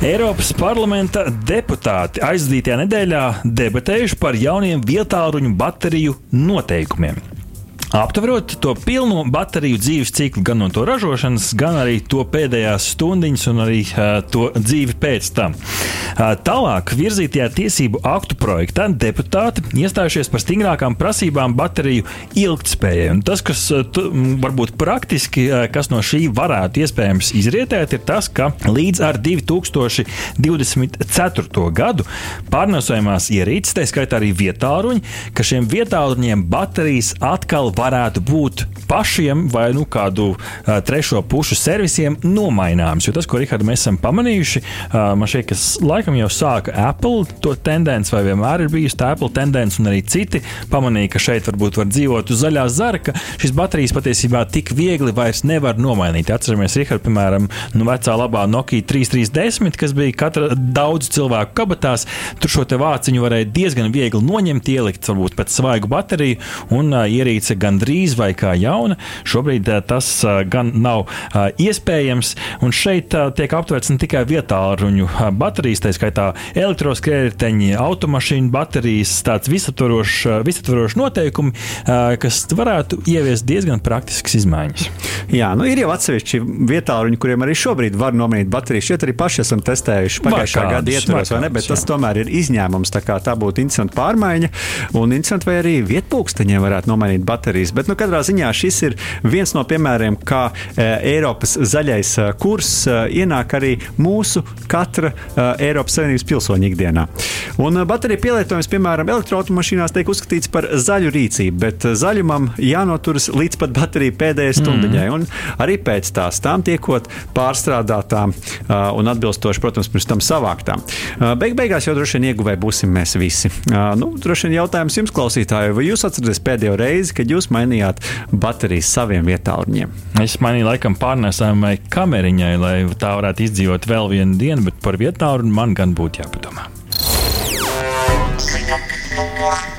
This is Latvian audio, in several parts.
Eiropas parlamenta deputāti aizdītajā nedēļā debatējuši par jauniem vietāluņu bateriju noteikumiem. Aptverot to pilno bateriju dzīves ciklu, gan no to ražošanas, gan arī to pēdējās stundiņas, un arī uh, to dzīvi pēc tam. Uh, tālāk, virzītajā tiesību aktu projektā deputāti iestājušies par stingrākām prasībām bateriju ilgtspējai. Un tas, kas uh, varbūt praktiski, uh, kas no šī varētu iespējams izrietēt, ir tas, ka līdz ar 2024. gadu pārnesojamās ierīces, tā skaitā arī vietāluņi, ka šiem vietāluņiem baterijas atkal varētu būt pašiem vai nu, kādu uh, trešo pušu servisiem nomaināms. Jo tas, ko Rihards mēs esam pamanījuši, uh, man šķiet, ka laikam jau sāka Apple to tendenci, vai vienmēr ir bijusi tā Apple tendence, un arī citi pamanīja, ka šeit varbūt var dzīvot uz zaļā zara, ka šis baterijas patiesībā tik viegli vairs nevar nomainīt. Atceramies, Rihards, piemēram, nu, vecā labā Nokia 3310, kas bija katra daudz cilvēku kabatās. Tur šo vāciņu varēja diezgan viegli noņemt, ielikt varbūt pēc svaigu bateriju, un uh, ierīce gandrīz vai kā jauna. Šobrīd uh, tas uh, gan nav uh, iespējams, un šeit tiek aptverts ne tikai vietāluņu uh, baterijas, tā skaitā elektroskrējēji, automašīnu baterijas, tāds visaptvarošs visaptvaroš noteikumi, kas varētu ieviest diezgan praktiskas izmaiņas. Jā, nu ir jau atsevišķi vietāluņi, kuriem arī šobrīd var nomainīt baterijas. Šeit arī paši esam testējuši pagājušā Var gada ietvaros, var vai ne? Bet kādus, tas jā. tomēr ir izņēmums. Tā, kā tā būtu interesanta pārmaiņa. Un interesanti, vai arī vietpūksteņiem varētu nomainīt baterijas. Bet, nu, katrā ziņā šis ir viens no piemēriem, kā e, Eiropas zaļais e, kurs e, ienāk arī mūsu katra Eiropas Savienības pilsoņa ikdienā. Un bateriju pielietojums, piemēram, elektroautomašīnās tiek uzskatīts par zaļu rīcību, bet zaļumam jānoturas līdz pat bateriju pēdējai stundiņai. Mm. Un arī pēc tās tām tiekot pārstrādātām un atbilstoši, protams, pirms tam savāktām. Beig beigās jau droši vien ieguvēji būsim mēs visi. Nu, droši vien jautājums jums, klausītāji, vai jūs atceraties pēdējo reizi, kad jūs mainījāt baterijas saviem vietāluņiem? Es mainīju laikam pārnēsājumai kameriņai, lai tā varētu izdzīvot vēl vienu dienu, bet par vietālu man gan būtu jāpadomā.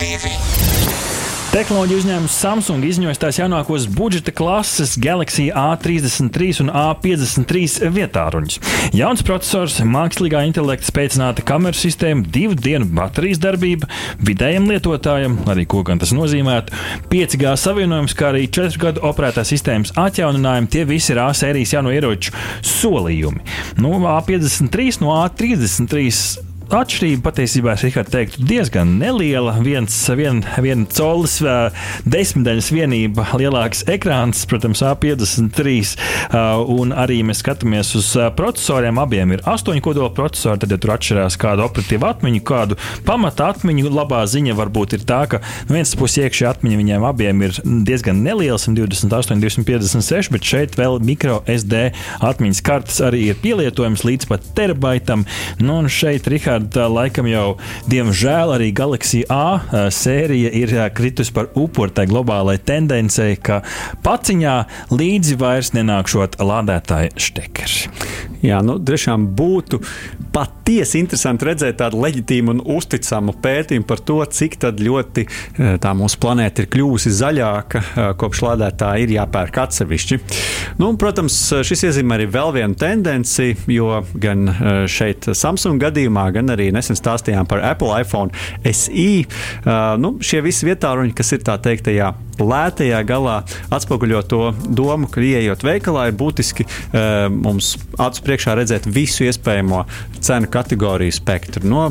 Divi. Tehnoloģiju uzņēmums Samsung izņoja tās jaunākos budžeta klases Galaxy A33 un A53 vietāruņus. Jauns processors, mākslīgā intelekta spēcināta kameru sistēma, divu dienu baterijas darbība, vidējam lietotājam, arī ko gan tas nozīmētu, 5G savienojums, kā arī 4 gadu operētā sistēmas atjauninājumi. Tie visi ir A sērijas jauno ieroču solījumi. Nu, A53 no A33 atšķirība patiesībā ir teiktu, diezgan neliela. Viens vien, vien colis, desmitdaļas vienība, lielāks ekrāns, protams, A53. ā, Un arī mēs skatāmies uz procesoriem. Abiem ir astoņu kodolu procesori. Tad, ja tur atšķirās kāda operatīva atmiņa, kādu pamata atmiņu, labā ziņa varbūt ir tā, ka no vienas puses iekšā atmiņa viņiem abiem ir diezgan neliela, 128, 256, bet šeit vēl micro SD atmiņas kartes arī ir pielietojams līdz pat terabaitam. Nu, un šeit, Rihard, tā laikam jau, diemžēl, arī Galaxy A sērija ir ā, kritusi par upuri tai globālajai tendencei, ka paciņā līdzi vairs nenākšot lādētāju štekeri. Jā, nu, tiešām būtu patiesi interesanti redzēt tādu leģitīmu un uzticamu pētījumu par to, cik ļoti tā mūsu planēta ir kļuvusi zaļāka, kopš lādētāji ir jāpērk atsevišķi. Nu, un, protams, šis iezīmē arī vēl vienu tendenci, jo gan šeit Samsung gadījumā, gan arī nesen stāstījām par Apple iPhone SE. eh, Nu, šie visi vietāruņi, kas ir tā teikt, tajā lētajā galā, atspoguļo to domu, ka ieejot veikalā, ir būtiski eh, mums acu priekšā redzēt visu iespējamo cenu kategoriju spektru. No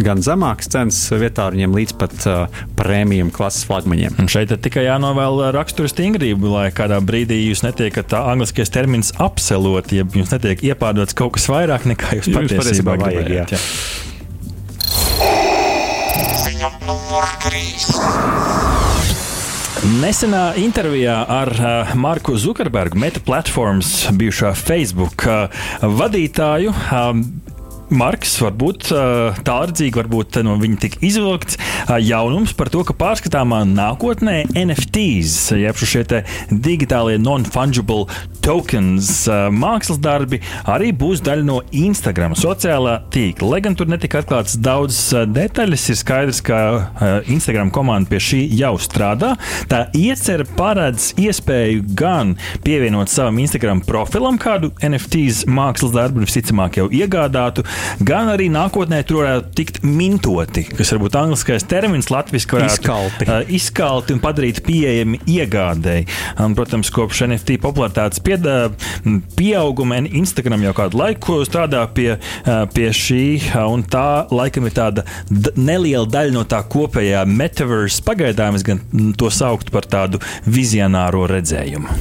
gan zemākas cenas vietāruņiem līdz pat uh, prēmijam klases flagmaņiem. Un šeit tikai jānovēl rakstura stingrība, lai kādā brīdī jūs netiekat tā angliskais termins apselot, ja jums netiek iepārdots kaut kas vairāk nekā jūs Jums patiesībā patiesībā vajag, jā. Trīs. Nesenā intervijā ar uh, Marku Zukerbergu, Meta platformas bijušā Facebook uh, vadītāju, um, Marks, varbūt tālredzīgi, varbūt no viņa tika izvilkts jaunums par to, ka pārskatāmā nākotnē NFTs, jeb šie digitālie non-fungible tokens, mākslas darbi, arī būs daļa no Instagram sociālā tīkla. Lai gan tur netika atklāts daudz detaļas, ir skaidrs, ka Instagram komanda pie šī jau strādā. Tā iecer paredz iespēju gan pievienot savam Instagram profilam kādu NFTs mākslas darbu, visticamāk jau iegādātu, gan arī nākotnē tur varētu tikt mintoti, kas varbūt angliskais termins latviešu varētu Izkalti. uh, izkalti un padarīt pieejami iegādēji. Un, protams, kopš NFT popularitātes piedā, pieauguma Instagram jau kādu laiku strādā pie, uh, pie šī, uh, un tā laikam ir tāda neliela daļa no tā kopējā metaverse pagaidām, es gan to sauktu par tādu vizionāro redzējumu.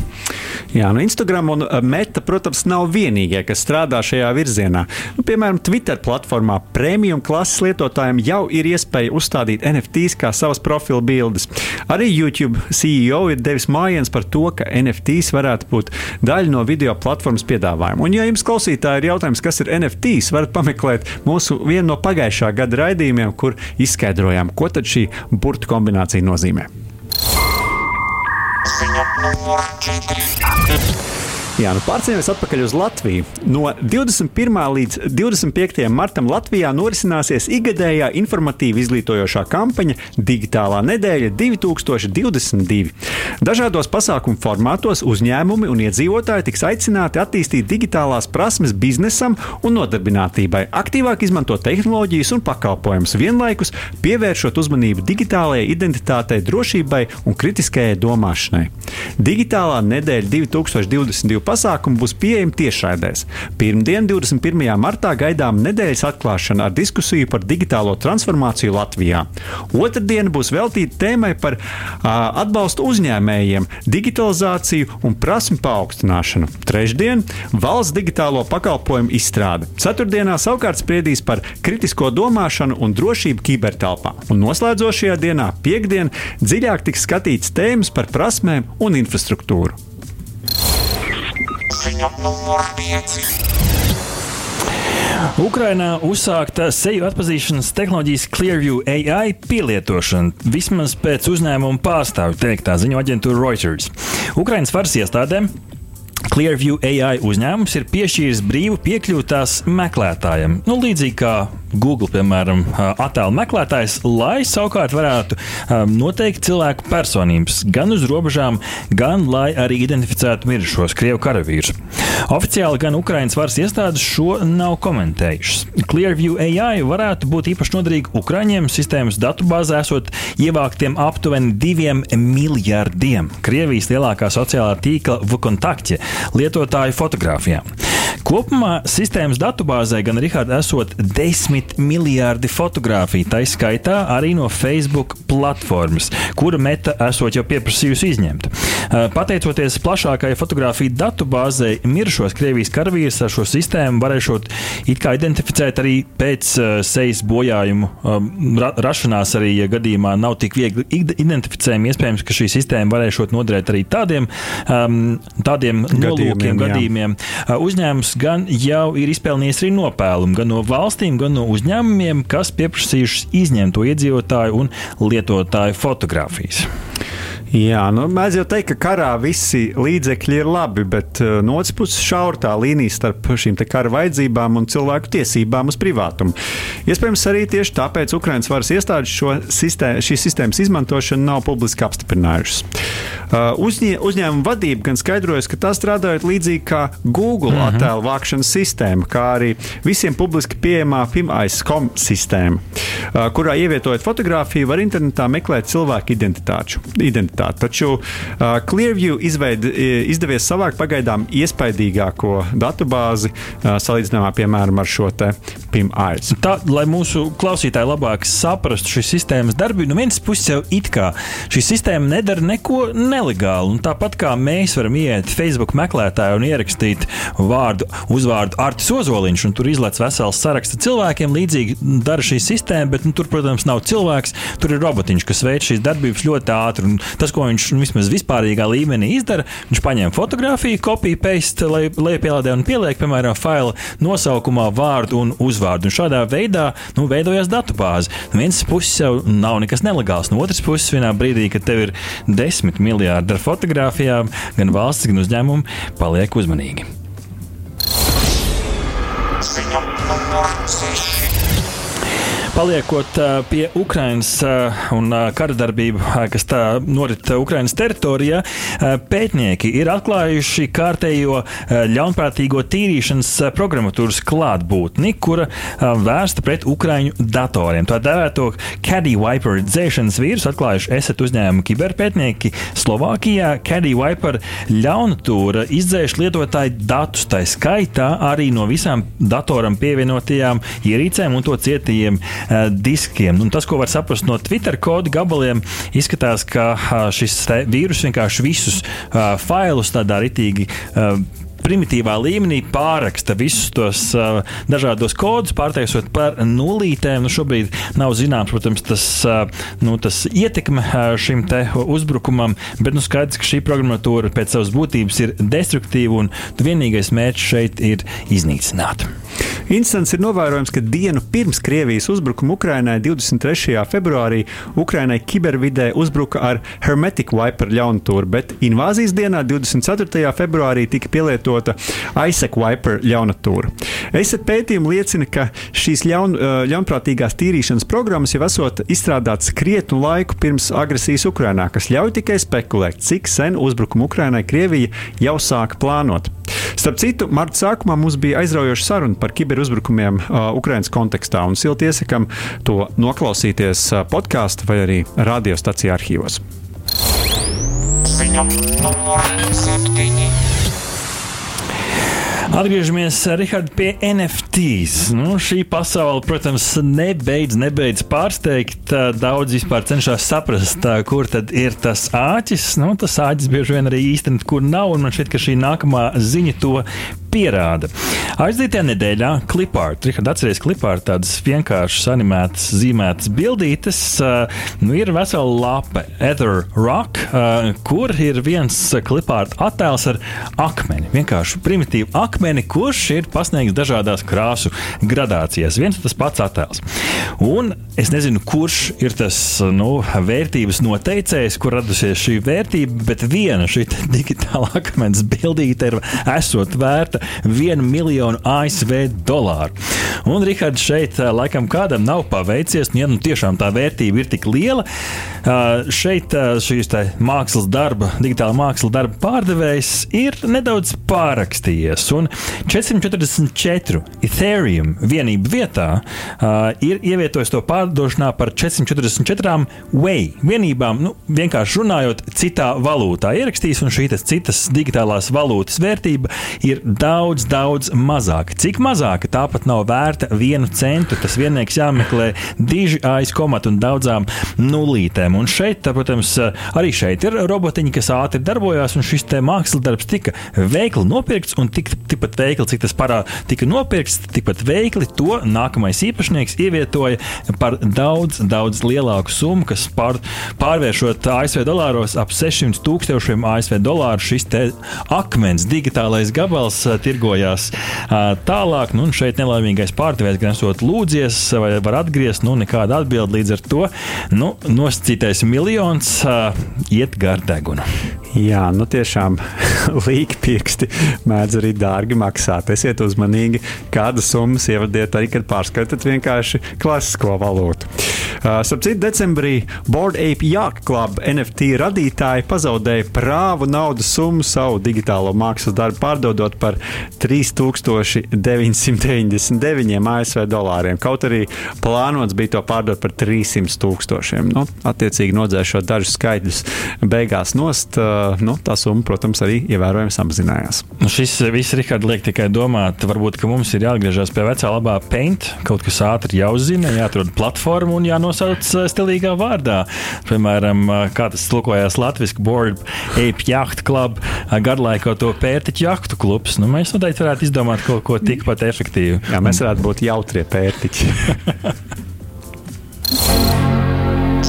Jā, nu Instagram un uh, Meta, protams, nav vienīgie, kas strādā šajā virzienā. Nu, piemēram, Twitter platformā premium klases lietotājiem jau ir iespēja uzstādīt NFTs kā savas profila bildes. Arī YouTube CEO ir devis mājiens par to, ka NFTs varētu būt daļa no video platformas piedāvājuma. Un, ja jums klausītāji ir jautājums, kas ir NFTs, varat pameklēt mūsu vienu no pagājušā gada raidījumiem, kur izskaidrojām, ko tad šī burtu kombinācija nozīmē. Ziņa numur 4. Jā, nu pārceļamies atpakaļ uz Latviju. No 21. līdz 25. martam Latvijā norisināsies ikgadējā informatīva izglītojošā kampaņa Digitālā nedēļa 2022. Dažādos pasākumu formātos uzņēmumi un iedzīvotāji tiks aicināti attīstīt digitālās prasmes biznesam un nodarbinātībai, aktīvāk izmantot tehnoloģijas un pakalpojumus, vienlaikus pievēršot uzmanību digitālajai identitātei, drošībai un kritiskajai domāšanai. Digitālā nedēļa 2022 pasākumi būs pieejami tiešraidēs. Pirmdien, 21. martā, gaidām nedēļas atklāšana ar diskusiju par digitālo transformāciju Latvijā. Otradiena būs veltīta tēmai par a, atbalstu uzņēmējiem, digitalizāciju un prasmu paaugstināšanu. Trešdien - valsts digitālo pakalpojumu izstrāde. Ceturtdienā savukārt spriedīs par kritisko domāšanu un drošību kibertelpā. Un noslēdzošajā dienā, piekdien, dziļāk tiks skatīts tēmas par prasmēm un infrastruktūru. Ziņa numur 5. Ukrainā uzsākta seju atpazīšanas tehnoloģijas Clearview AI pielietošana, vismaz pēc uzņēmuma pārstāvju teiktā ziņo aģentūra Reuters. Ukraiņas varas iestādēm Clearview AI uzņēmums ir piešķīris brīvu piekļuvi tās meklētājiem. Nu, līdzīgi kā Google, piemēram, attēlu meklētājs, lai savukārt varētu noteikt cilvēku personības gan uz robežām, gan lai arī identificētu mirušos krievu karavīrus. Oficiāli gan Ukraiņas varas iestādes šo nav komentējušas. Clearview AI varētu būt īpaši noderīga Ukraiņiem sistēmas datubāzē esot ievāktiem aptuveni diviem miljardiem Krievijas lielākā sociālā tīkla Vkontakte lietotāju fotografijām. Kopumā sistēmas datubāzē gan Rihards esot desmit miljardi fotografiju, tā izskaitā arī no Facebook platformas, kura meta esot jau pieprasījusi izņemt. Pateicoties plašākajai fotografiju datubāzei, mirušos Krievijas karavīrus ar šo sistēmu varēšot identificēt arī pēc uh, sejas bojājumu um, ra rašanās, arī ja gadījumā nav tik viegli identificējami. Iespējams, ka šī sistēma varēšot noderēt arī tādiem, um, tādiem nolūkiem, jā. gadījumiem. Uh, uzņēmums gan jau ir izpelnījis arī nopelnumu gan no valstīm, gan no uzņēmumiem, kas pieprasījuši izņemt to iedzīvotāju un lietotāju fotografijas. Jā, nu, mēs jau teiktu, ka karā visi līdzekļi ir labi, bet uh, no otras puses šaura tā līnija starp šīm kara vajadzībām un cilvēku tiesībām uz privātumu. Iespējams, arī tieši tāpēc Ukraiņas varas iestādes šo sistēmu, šīs sistēmas izmantošanu nav publiski apstiprinājušas. Uh, uzņē, uzņēmuma vadība gan skaidrojas, ka tā strādājot līdzīgi kā Google uh -huh. attēlu vākšanas sistēma, kā arī visiem publiski pieejamā PIMAIS.com sistēma, uh, kurā ievietojot fotografiju, var internetā meklēt cilvēku identitāšu. Identitāti. Taču uh, Clearview izveid, izdevies savākt pagaidām iespaidīgāko datubāzi uh, salīdzinājumā, piemēram, ar šo PIMAIS. Tā, lai mūsu klausītāji labāk saprastu šīs sistēmas darbību, no vienas puses jau it kā šī sistēma nedara neko nelegālu. Tāpat kā mēs varam iet Facebook meklētājā un ierakstīt vārdu, uzvārdu Artis Ozoliņš, un tur izlaiž vesels saraksts cilvēkiem, līdzīgi dara šī sistēma, bet nu, tur, protams, nav cilvēks, tur ir robotiņš, kas veic šīs darbības ļoti ātri. Tas tas, ko viņš nu, vismaz vispārīgā līmenī izdara, viņš paņem fotografiju, kopiju, paste, lai lejupielādē un pieliek, piemēram, faila nosaukumā vārdu un uzvārdu. Un šādā veidā nu, veidojās datubāze. No vienas puses jau nav nekas nelegāls, no otras puses, vienā brīdī, kad tev ir desmit miljardi ar fotografijām, gan valsts, gan uzņēmumi, paliek uzmanīgi. 6. Paliekot uh, pie Ukrainas uh, un uh, kara darbību, kas norit Ukrainas teritorijā, pētnieki ir atklājuši kārtējo ļaunprātīgo tīrīšanas programmatūras klātbūtni, kura vērsta pret Ukraiņu datoriem. Tā dēvēto Caddy Viper dzēšanas vīrusu atklājuši esat uzņēmumu kiberpētnieki Slovākijā. Caddy Viper ļaunatūra izdzēš lietotāju datus, tā skaitā arī no visām datoram pievienotajām ierīcēm un to cietajiem diskiem. Un tas, ko var saprast no Twitter kodu gabaliem, izskatās, ka uh, šis vīrus vienkārši visus uh, failus tādā ritīgi. Primitīvā līmenī pārraksta visus tos uh, dažādos kodus, pārtaisot par nulītēm. Nu, šobrīd nav zināms, protams, tas, uh, nu, tas ietekme uh, šim uzbrukumam, bet nu, skaidrs, ka šī programmatūra pēc savas būtības ir destruktīva un vienīgais mērķis šeit ir iznīcināt. Incidents ir novērojams, ka dienu pirms Krievijas uzbrukuma Ukrainai 23. februārī Ukrainai kibervidē uzbruka ar Hermetic Viper ļaunatūru, bet invāzijas dienā 24. februārī tika pielietota Isaac Viper ļaunatūra. ESA pētījumi liecina, ka šīs ļaun, ļaunprātīgās tīrīšanas programmas jau esot izstrādātas krietnu laiku pirms agresijas Ukrainā, kas ļauj tikai spekulēt, cik sen uzbrukumu Ukrainai Krievija jau sāka plānot. Starp citu, marta sākumā mums bija aizraujoša saruna par kiberuzbrukumiem uh, Ukraiņas kontekstā, un silti iesakām to noklausīties podkāstu vai arī radiostacijā arhīvos. Ziņa numur 7. Atgriežamies Richard, pie NFTs. Nu, šī pasaule, protams, nebeidz, nebeidz pārsteigt. Daudz vispār cenšas saprast, kur tad ir tas āķis. Nu, tas āķis bieži vien arī īstenībā kur nav, un man šķiet, ka šī nākamā ziņa to pierāda. Aizdītajā nedēļā klipārt, Rihard, atceries klipārt tādas vienkāršas animētas, zīmētas bildītes. Uh, nu, ir vesela lape, Ether Rock, uh, kur ir viens klipārt attēls ar akmeni. Vienkārši primitīvu akmeni, kurš ir pasniegts dažādās krāsu gradācijās. Viens tas pats attēls. Un es nezinu, kurš ir tas nu, vērtības noteicējs, kur radusies šī vērtība, bet viena šī digitāla akmens bildīte ir esot vērta vienu miljonu ASV dolāru. Un, Rihards, šeit laikam kādam nav paveicies, un, ja nu tiešām tā vērtība ir tik liela, šeit šīs mākslas darba, digitāla mākslas darba pārdevējs ir nedaudz pārrakstījies. Un 444 Ethereum vienību vietā ir ievietojis to pārdošanā par 444 Way vienībām, nu, vienkārši runājot, citā valūtā ierakstījis, un šī citas digitālās valūtas vērtība ir daudz, daudz mazāka. Cik mazāka tā pat nav vērta vienu centu. Tas viennieks jāmeklē diži aiz komatu un daudzām nulītēm. Un šeit, tā, protams, arī šeit ir robotiņi, kas ātri darbojās, un šis mākslas darbs tika veikli nopirkts, un tik, tikpat veikli, cik tas parā tika nopirkts, tikpat veikli to nākamais īpašnieks ievietoja par daudz, daudz lielāku summu, kas pār, pārvēršot ASV dolāros ap 600 tūkstošiem ASV dolāru. Šis akmens digitālais gabals tirgojās tālāk. Nu, šeit nelaimīgais pārdevējs gan esot lūdzies, vai var atgriezt, nu, nekāda atbilde līdz ar to. Nu, nosacītais miljons iet gar degunu. Jā, nu tiešām līkpirksti mēdz arī dārgi maksāt. Esiet uzmanīgi, kādas summas ievadiet arī, kad pārskatāt vienkārši klasisko valūtu. Uh, Starp citu, decembrī Board Ape Yacht Club NFT radītāji pazaudēja prāvu naudas summu savu digitālo mākslas darbu pārdodot par 3999 ASV dolāriem. Kaut arī plānots bija to pārdot par 300 tūkstošiem. Nu, attiecīgi nodzēšot dažus skaitļus beigās nost, nu, tā summa, protams, arī ievērojami samazinājās. Nu, šis viss, Rihard, liek tikai domāt, varbūt mums ir jāatgriežas pie vecā labā paint, kaut kas ātri jāuzzina, jāatrod platforma un jānosauc stilīgā vārdā. Piemēram, kā tas tulkojās latviešu Board Ape Yacht Club, garlaiko to pērtiķu jahtu klubs. Nu, mēs noteikti varētu izdomāt kaut ko tikpat efektīvu. Jā, mēs varētu būt jautrie pērtiķi.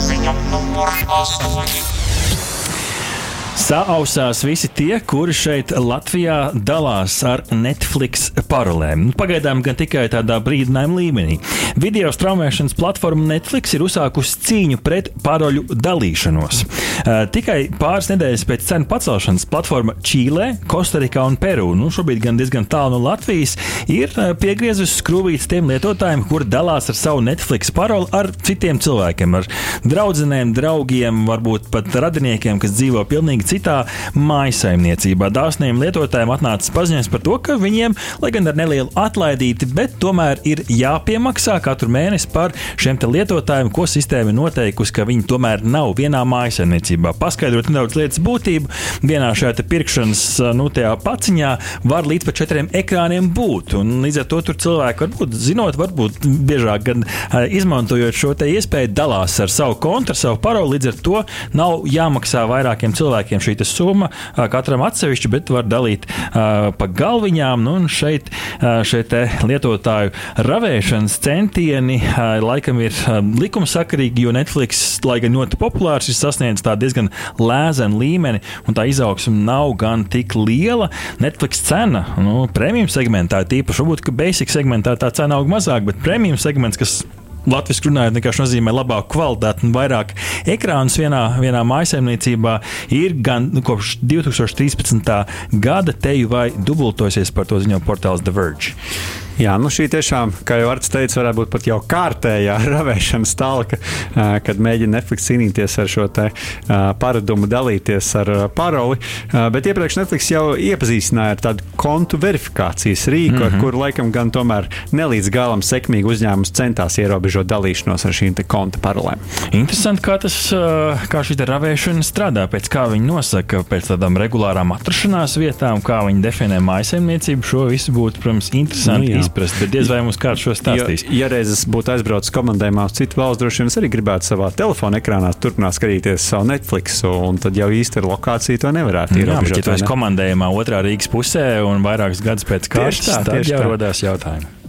Ziņa numur 8. Saausās visi tie, kuri šeit Latvijā dalās ar Netflix parolēm. Nu, Pagaidām gan tikai tādā brīdinājuma līmenī. Video straumēšanas platforma Netflix ir uzsākusi cīņu pret paroļu dalīšanos. Tikai pāris nedēļas pēc cenu pacelšanas platforma Čīlē, Kostarikā un Peru, nu šobrīd gan diezgan tālu no Latvijas, ir piegriezusi skrūvītas tiem lietotājiem, kuri dalās ar savu Netflix paroli ar citiem cilvēkiem, ar draugiem, draugiem, varbūt pat radiniekiem, kas dzīvo pilnīgi citā mājsaimniecībā. Dāsniem lietotājiem atnāca paziņojums par to, ka viņiem, lai gan ar nelielu atlaidīti, bet tomēr ir jāpiemaksā katru mēnesi par šiem lietotājiem, ko sistēma noteikusi, ka viņi tomēr nav vienā mājsaimniecībā. Paskaidrot nedaudz lietas būtību, vienā šajā pirkšanas nu, paciņā var līdz pat četriem ekrāniem būt. Un līdz ar to cilvēki varbūt zinot, varbūt biežāk gan uh, izmantojot šo iespēju, dalās ar savu kontu, ar savu paroli. Līdz ar to nav jāmaksā vairākiem cilvēkiem šī summa, katram atsevišķi, bet var dalīt pa galviņām. Nu, šeit šie lietotāju ravēšanas centieni laikam ir likumsakarīgi, jo Netflix, lai gan ļoti populārs, ir sasniedzis tā diezgan lēzenu līmeni, un tā izaugsme nav gan tik liela. Netflix cena, nu, premium segmentā, tīpaši varbūt, ka basic segmentā tā cena aug mazāk, bet premium segments, kas Latvijas runājot, vienkārši nozīmē labāku kvalitāti un vairāk ekrānus vienā, vienā mājsaimniecībā. Ir gan nu, kopš 2013. gada teju vai dubultojusies par to ziņo portāls The Verge. Jā, nu šī tiešām, kā jau Arts teica, varētu būt pat jau kārtējā ravēšanas talka, kad mēģina Netflix cīnīties ar šo te paradumu, dalīties ar paroli. Bet iepriekš Netflix jau iepazīstināja ar tādu kontu verifikācijas rīku, mm -hmm. ar Mhm. kuru laikam gan tomēr nelīdz galam sekmīgi uzņēmums centās ierobežot dalīšanos ar šīm konta parolēm. Interesanti, kā, tas, kā šī ravēšana strādā, pēc kā viņi nosaka, pēc tādām regulārām atrašanās vietām, kā viņi definē mājsaimniecību. Šo visu būtu, protams, interesanti nu, jā. Izprast, bet diez vai mums kāds šo stāstīs. Ja, ja reizes būtu aizbraucis komandējumā uz citu valsts, droši vien es arī gribētu savā telefona ekrānā turpināt skatīties savu Netflix, un tad jau īsti ar lokāciju to nevarētu Jā, bet, ja tu esi komandējumā otrā Rīgas pusē un vairākus gadus pēc kārtas, tad jau rodās jautājumi.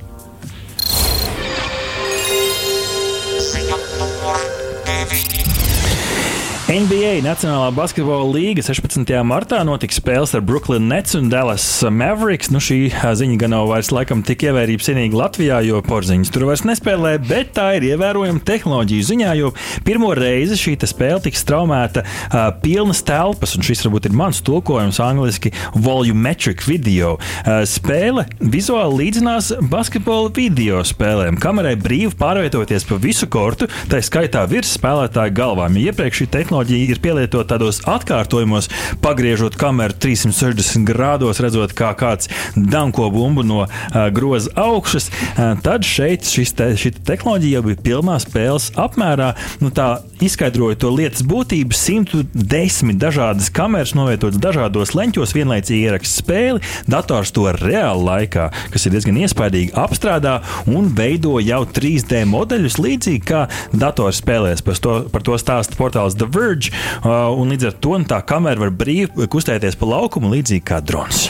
NBA Nacionālā basketbola līga 16. martā notiks spēles ar Brooklyn Nets un Dallas Mavericks. Nu, šī ziņa gan nav vairs laikam tik ievērības cienīga Latvijā, jo porziņas tur vairs nespēlē, bet tā ir ievērojama tehnoloģija ziņā, jo pirmo reizi šī spēle tiks traumēta uh, pilnas telpas, un šis varbūt ir mans tulkojums angliski volumetric video. Uh, spēle vizuāli līdzinās basketbola video spēlēm. Kamerai brīvi pārvietoties pa visu kortu, tā skaitā virs spēlētāja galvām. Jo Iepriekš šī tehnoloģija ir pielietota tādos atkārtojumos, pagriežot kameru 360 grādos, redzot, kā kāds danko bumbu no uh, groza augšas. Uh, tad šeit te, šī tehnoloģija jau bija pilnā spēles apmērā. Nu, tā izskaidroja to lietas būtību. 110 dažādas kameras novietotas dažādos leņķos, vienlaicīgi ieraksta spēli. Dators to reāli laikā, kas ir diezgan iespaidīgi, apstrādā un veido jau 3D modeļus, līdzīgi kā dators spēlēs. Par to, par to stāsta portāls The Verge. Uh, un līdz ar to nu, tā kamera var brīvi kustēties pa laukumu, līdzīgi kā drons.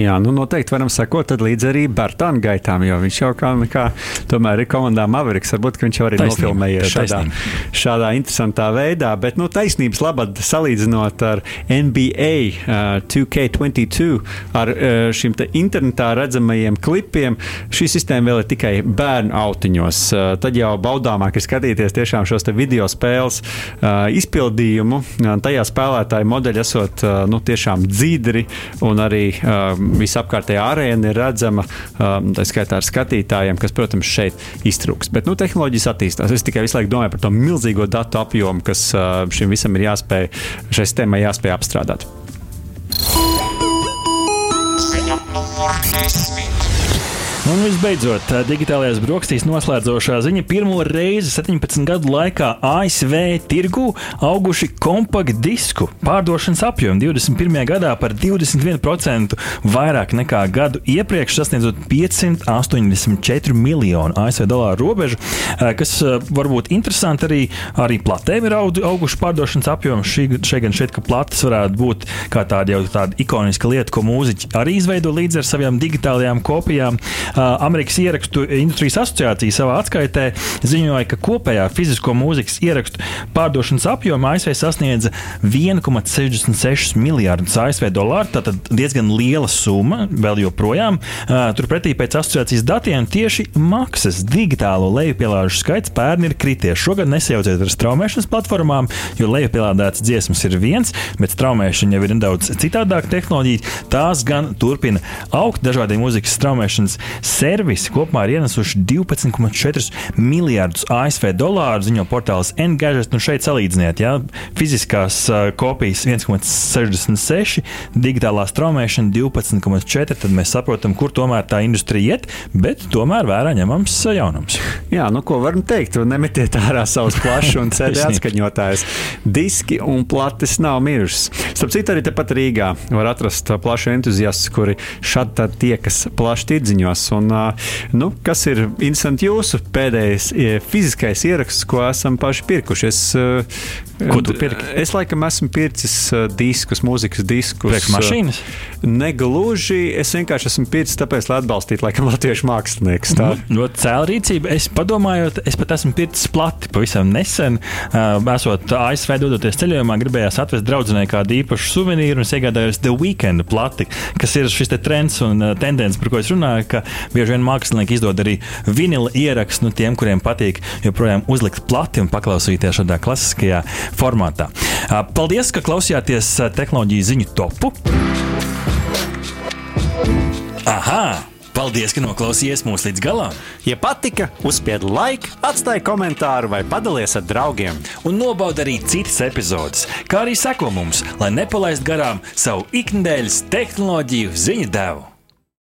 Jā, nu noteikti varam sekot tad līdz arī Bartāna gaitām, jo viņš jau kā, kā tomēr ir komandā Mavericks. Varbūt viņš jau arī Taisnība, nofilmējies šādā, šādā interesantā veidā. Bet, nu, taisnības labad salīdzinot ar NBA uh, 2K22, ar uh, šiem te internetā redzamajiem klipiem, šī sistēma vēl ir tikai bērnu autiņos. Uh, tad jau baudāmāk ir skatīties tiešām šos video spēles uh, izpildījumu. Uh, tajā spēlētāji modeļi esot uh, nu, tiešām dzīdri un arī uh, visapkārtējā arēna ir redzama, um, tā skaitā ar skatītājiem, kas, protams, šeit iztrūks. Bet nu, tehnoloģijas attīstās. Es tikai visu laiku domāju par to milzīgo datu apjomu, kas uh, šim visam ir jāspēj, šai sistēmai jāspēj apstrādāt. Ziņa numur desmit. Un visbeidzot, digitālajās brokastīs noslēdzošā ziņa pirmo reizi 17 gadu laikā ASV tirgu auguši kompaktu disku pārdošanas apjomi 21. gadā par 21% vairāk nekā gadu iepriekš, sasniedzot 584 miljonu ASV dolāru robežu, eh, kas eh, varbūt interesanti arī, arī platēm ir aug- auguši pārdošanas apjomi. Šeit gan šeit, ka plates varētu būt kā tāda jau tāda ikoniska lieta, ko mūziķi arī izveido līdz ar savām digitālajām kopijām. Amerikas ierakstu industrijas asociācija savā atskaitē ziņoja, ka kopējā fizisko mūzikas ierakstu pārdošanas apjoma ASV sasniedza 1,66 miljardus ASV dolāru. Tātad diezgan liela summa vēl joprojām. Turpretī pēc asociācijas datiem tieši maksas digitālo lejupielāžu skaits pērn ir krities. Šogad nesajauciet ar straumēšanas platformām, jo lejupielādētas dziesmas ir viens, bet straumēšana jau ir nedaudz citādāka tehnoloģija. Tās gan turpina augt. Dažādi mūzikas straumēšanas servisi kopumā ir ienesuši 12,4 miljardus ASV dolāru, ziņo portāls Engadget. Nu šeit salīdziniet, ja fiziskās kopijas 1,66, digitālā straumēšana 12,4, tad mēs saprotam, kur tomēr tā industrija iet, bet tomēr vērā ņemams jaunums. Jā, nu ko varam teikt? Nemetiet ārā savus plašus un CD atskaņotājus. Diski un plates nav mirušas. Starp citu, arī tepat Rīgā var atrast plašu entuziastus, kuri šādi tiekas plaši tirdziņos. Un, nu, kas ir interesanti jūsu pēdējais fiziskais ieraksts, ko esam paši pirkuši? Es, Ko tu pirki? Es laikam esmu pircis diskus, mūzikas diskus. Priekšmašīnas? Negluži. Es vienkārši esmu pircis tāpēc, lai atbalstītu laikam latviešu māksliniekus. Tā ir ļoti cēla rīcība. Es padomāju, es pat esmu pircis plati pavisam nesen. Uh, esot ASV dodoties ceļojumā, gribējās atvest draudzenei kādu īpašu suvenīru un iegādājos The Weekend plati, kas ir šis trends un uh, tendence, par ko es runāju, ka bieži vien mākslinieki izdod arī vinila ierakstu nu, tiem, kuriem patīk joprojām uzlikt plati un paklausīties šādā klasiskajā formātā. Paldies, ka klausījāties tehnoloģiju ziņu topu. Aha! Paldies, ka noklausījāties mūsu līdz galam! Ja patika, uzspiediet laiku, atstājiet komentāru vai padalieties ar draugiem. Un nobaudiet arī citas epizodes, kā arī sekot mums, lai nepalaistu garām savu ikdienas tehnoloģiju ziņu devumu.